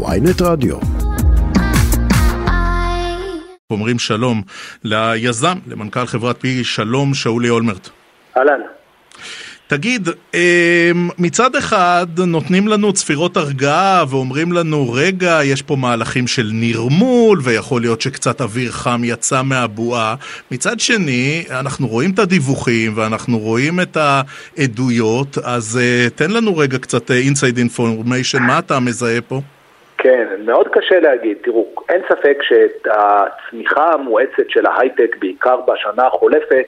ויינט רדיו. אומרים שלום ליזם, למנכ"ל חברת פי שלום, שאולי אולמרט. אהלן. תגיד, אמ, מצד אחד נותנים לנו צפירות הרגעה ואומרים לנו, רגע, יש פה מהלכים של נרמול ויכול להיות שקצת אוויר חם יצא מהבועה. מצד שני, אנחנו רואים את הדיווחים ואנחנו רואים את העדויות, אז uh, תן לנו רגע קצת inside uh, information, מה אתה מזהה פה? כן, מאוד קשה להגיד. תראו, אין ספק שהצמיחה המואצת של ההייטק, בעיקר בשנה החולפת,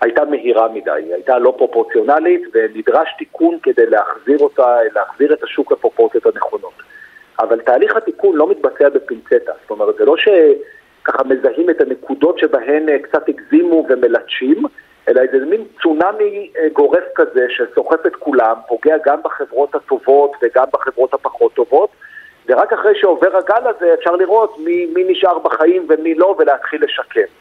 הייתה מהירה מדי, היא הייתה לא פרופורציונלית ונדרש תיקון כדי להחזיר אותה, להחזיר את השוק לפרופורציות הנכונות. אבל תהליך התיקון לא מתבצע בפינצטה, זאת אומרת, זה לא שככה מזהים את הנקודות שבהן אה, קצת הגזימו ומלטשים, אלא איזה מין צונאמי אה, גורף כזה שסוחף את כולם, פוגע גם בחברות הטובות וגם בחברות הפחות טובות, ורק אחרי שעובר הגל הזה אפשר לראות מי, מי נשאר בחיים ומי לא ולהתחיל לשקם.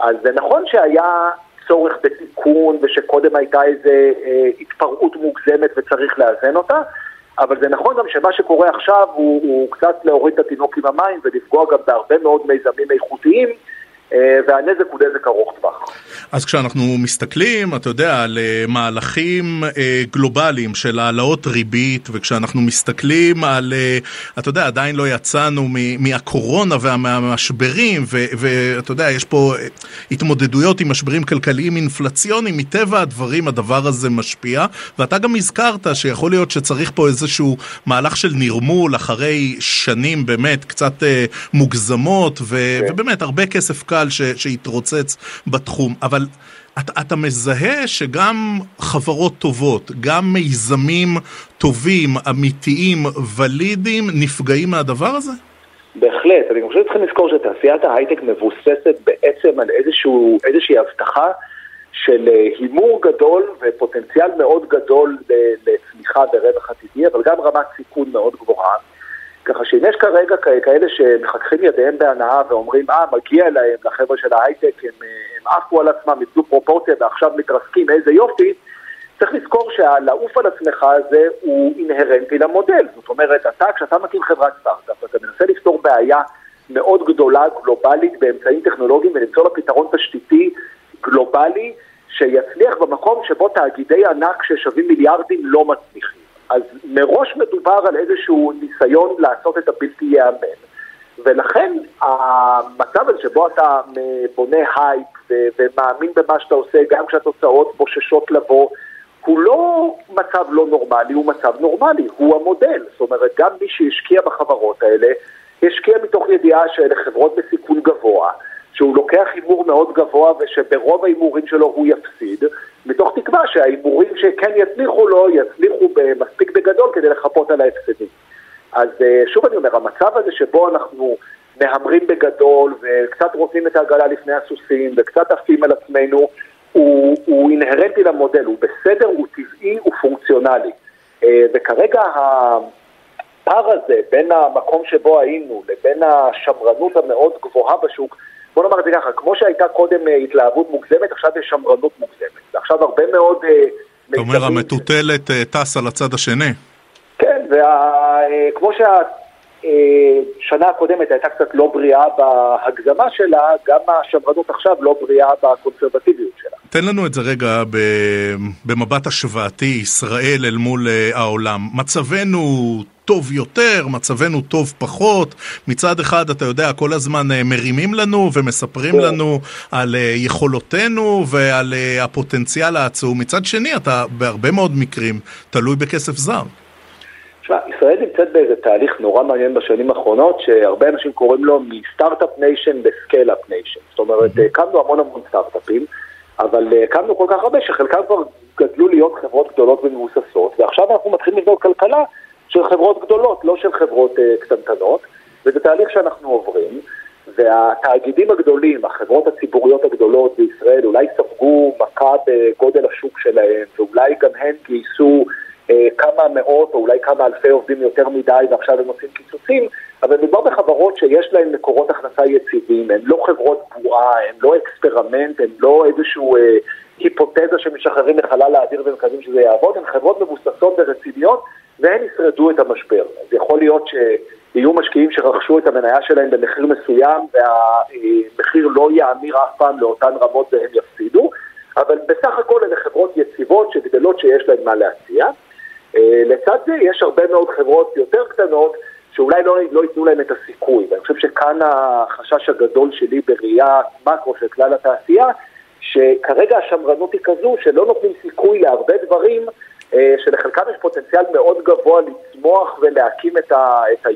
אז זה נכון שהיה צורך בתיקון ושקודם הייתה איזו אה, התפרעות מוגזמת וצריך לאזן אותה, אבל זה נכון גם שמה שקורה עכשיו הוא, הוא קצת להוריד את התינוק עם המים ולפגוע גם בהרבה מאוד מיזמים איכותיים והנזק הוא נזק ארוך טווח. אז כשאנחנו מסתכלים, אתה יודע, על אה, מהלכים אה, גלובליים של העלאות ריבית, וכשאנחנו מסתכלים על, אתה יודע, עדיין לא יצאנו מהקורונה ומהמשברים, ואתה יודע, יש פה התמודדויות עם משברים כלכליים אינפלציוניים, מטבע הדברים הדבר הזה משפיע, ואתה גם הזכרת שיכול להיות שצריך פה איזשהו מהלך של נרמול אחרי שנים באמת קצת מוגזמות, ו, כן. ובאמת הרבה כסף קל. קל ש, שהתרוצץ בתחום, אבל אתה, אתה מזהה שגם חברות טובות, גם מיזמים טובים, אמיתיים, ולידיים, נפגעים מהדבר הזה? בהחלט, אני חושב שצריכים לזכור שתעשיית ההייטק מבוססת בעצם על איזשהו, איזושהי הבטחה של אה, הימור גדול ופוטנציאל מאוד גדול לצמיחה ברווח עתידי, אבל גם רמת סיכון מאוד גבוהה. ככה שאם יש כרגע כאלה שמחככים ידיהם בהנאה ואומרים, אה, מגיע להם, לחבר'ה של ההייטק, הם, הם עפו על עצמם, איבדו פרופורציה ועכשיו מתרסקים, איזה יופי, צריך לזכור שהלעוף על עצמך הזה הוא אינהרנטי למודל. זאת אומרת, אתה, כשאתה מקים חברת סטארט-אפ, אתה מנסה לפתור בעיה מאוד גדולה, גלובלית, באמצעים טכנולוגיים, ולמצוא לה פתרון תשתיתי גלובלי, שיצליח במקום שבו תאגידי ענק ששווים מיליארדים לא מצליחים. אז מראש מדובר על איזשהו ניסיון לעשות את הבלתי ייאמן. ולכן המצב הזה שבו אתה בונה הייפ ומאמין במה שאתה עושה, גם כשהתוצאות בוששות לבוא, הוא לא מצב לא נורמלי, הוא מצב נורמלי, הוא המודל. זאת אומרת, גם מי שהשקיע בחברות האלה, השקיע מתוך ידיעה שאלה חברות בסיכון גבוה, שהוא לוקח הימור מאוד גבוה ושברוב ההימורים שלו הוא יפסיד, מתוך תקווה שההימורים שכן יצליחו לו, יצליחו מספיק בגדול כדי לחפות על ההפסדים. אז אה, שוב אני אומר, המצב הזה שבו אנחנו מהמרים בגדול וקצת רוצים את העגלה לפני הסוסים וקצת עפים על עצמנו, הוא, הוא אינהרנטי למודל, הוא בסדר, הוא טבעי, הוא פונקציונלי. אה, וכרגע הפער הזה בין המקום שבו היינו לבין השמרנות המאוד גבוהה בשוק, בוא נאמר את זה ככה, כמו שהייתה קודם אה, התלהבות מוגזמת, עכשיו יש שמרנות מוגזמת. ועכשיו הרבה מאוד... אה, אתה אומר, המטוטלת אה, טס על הצד השני. כן, וכמו שהשנה הקודמת הייתה קצת לא בריאה בהגזמה שלה, גם השמרנות עכשיו לא בריאה בקונסרבטיביות שלה. תן לנו את זה רגע במבט השוואתי, ישראל אל מול העולם. מצבנו טוב יותר, מצבנו טוב פחות. מצד אחד, אתה יודע, כל הזמן אה, מרימים לנו ומספרים כן. לנו על אה, יכולותינו ועל אה, הפוטנציאל העצום. מצד שני, אתה בהרבה מאוד מקרים תלוי בכסף זר. תשמע, ישראל נמצאת באיזה תהליך נורא מעניין בשנים האחרונות, שהרבה אנשים קוראים לו מ start-up nation ל scale-up nation. זאת אומרת, הקמנו המון המון סטארט-אפים, אבל הקמנו כל כך הרבה שחלקם כבר גדלו להיות חברות גדולות ומבוססות, ועכשיו אנחנו מתחילים לבנות כלכלה של חברות גדולות, לא של חברות אה, קטנטנות, וזה תהליך שאנחנו עוברים, והתאגידים הגדולים, החברות הציבוריות הגדולות בישראל, אולי ספגו מכה בגודל השוק שלהם, ואולי גם הן גייסו uh, כמה מאות או אולי כמה אלפי עובדים יותר מדי, ועכשיו הם עושים קיצוצים, אבל מדובר בחברות שיש להן מקורות הכנסה יציבים, הן לא חברות בועה, הן לא אקספרמנט, הן לא איזשהו... Uh, היפותזה שמשחררים לחלל האוויר ומקווים שזה יעבוד, הן חברות מבוססות ורציניות והן ישרדו את המשבר. אז יכול להיות שיהיו משקיעים שרכשו את המניה שלהם במחיר מסוים והמחיר לא יאמיר אף פעם לאותן רמות והם יפסידו, אבל בסך הכל אלה חברות יציבות שגדלות שיש להן מה להציע. אה, לצד זה יש הרבה מאוד חברות יותר קטנות שאולי לא, לא ייתנו להם את הסיכוי, ואני חושב שכאן החשש הגדול שלי בראייה מקרו של כלל התעשייה, שכרגע השמרנות היא כזו שלא נותנים סיכוי להרבה דברים שלחלקם יש פוטנציאל מאוד גבוה לצמוח ולהקים את, ה, את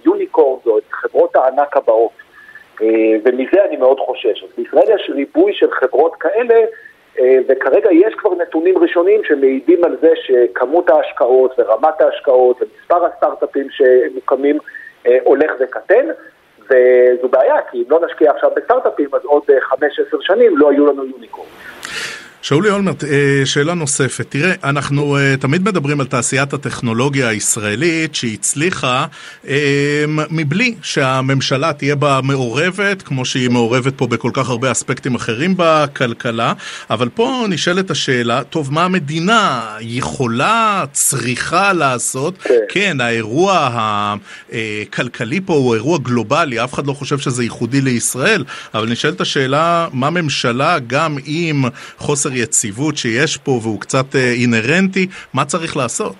או את חברות הענק הבאות. אה, ומזה אני מאוד חושש. אז בישראל יש ריבוי של חברות כאלה, אה, וכרגע יש כבר נתונים ראשונים שמעידים על זה שכמות ההשקעות ורמת ההשקעות ומספר הסטארט-אפים שמוקמים הולך וקטן. וזו בעיה, כי אם לא נשקיע עכשיו בסטארט-אפים, אז עוד 5-10 שנים לא יהיו לנו יוניקורן. שאולי אולמרט, אה, שאלה נוספת. תראה, אנחנו אה, תמיד מדברים על תעשיית הטכנולוגיה הישראלית שהצליחה אה, מבלי שהממשלה תהיה בה מעורבת, כמו שהיא מעורבת פה בכל כך הרבה אספקטים אחרים בכלכלה, אבל פה נשאלת השאלה, טוב, מה המדינה יכולה, צריכה לעשות? כן, כן האירוע הכלכלי פה הוא אירוע גלובלי, אף אחד לא חושב שזה ייחודי לישראל, אבל נשאלת השאלה, מה ממשלה, גם עם חוסר חוסר יציבות שיש פה והוא קצת אה, אינהרנטי, מה צריך לעשות?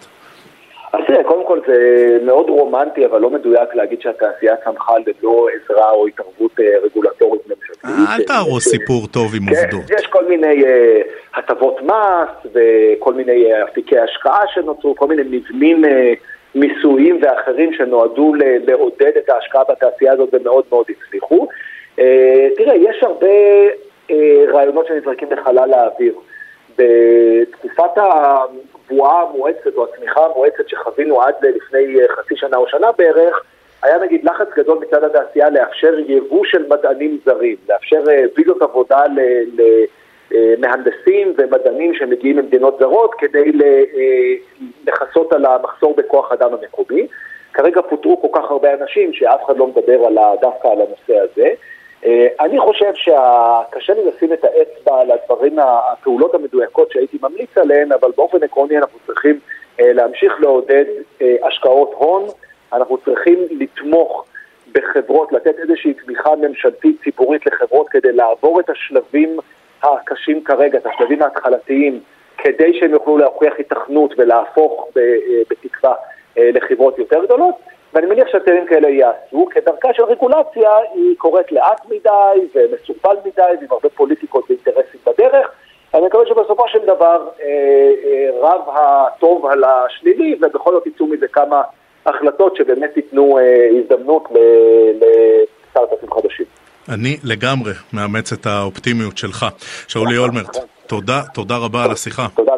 אז תראה, קודם כל זה מאוד רומנטי, אבל לא מדויק להגיד שהתעשייה צמחה ללא עזרה או התערבות אה, רגולטורית ממשלתית. אל תהרוס סיפור טוב עם כן, עובדות. יש כל מיני אה, הטבות מס וכל מיני אפיקי השקעה שנוצרו, כל מיני מבנים מיסויים ואחרים שנועדו לעודד את ההשקעה בתעשייה הזאת ומאוד מאוד הצליחו. תראה, יש הרבה אה, רעיונות שנזרקים לחלל האוויר. בתקופת הבועה המואצת או הצמיחה המואצת שחווינו עד לפני אה, חצי שנה או שנה בערך, היה נגיד לחץ גדול מצד התעשייה לאפשר יבוא של מדענים זרים, לאפשר אה, ויזות עבודה למהנדסים ומדענים שמגיעים ממדינות זרות כדי לכסות על המחסור בכוח אדם המקומי. כרגע פוטרו כל כך הרבה אנשים שאף אחד לא מדבר דווקא על הנושא הזה. אה, אני חושב שקשה לי לשים את האצבע על הדברים, הפעולות המדויקות שהייתי ממליץ עליהן, אבל באופן עקרוני אנחנו צריכים אה, להמשיך לעודד אה, השקעות הון, אנחנו צריכים לתמוך בחברות, לתת איזושהי תמיכה ממשלתית ציבורית לחברות כדי לעבור את השלבים הקשים כרגע, את השלבים ההתחלתיים, כדי שהם יוכלו להוכיח התכנות ולהפוך בתקווה לחברות יותר גדולות. ואני מניח שהצעדים כאלה יעשו, כדרכה של רגולציה היא קורית לאט מדי ומסופל מדי ועם הרבה פוליטיקות ואינטרסים בדרך. אני מקווה שבסופו של דבר אה, אה, רב הטוב על השלילי ובכל זאת יצאו מזה כמה החלטות שבאמת ייתנו אה, הזדמנות לסטארט-אפים חדשים. אני לגמרי מאמץ את האופטימיות שלך. שאולי אולמרט, תודה, תודה רבה על השיחה. תודה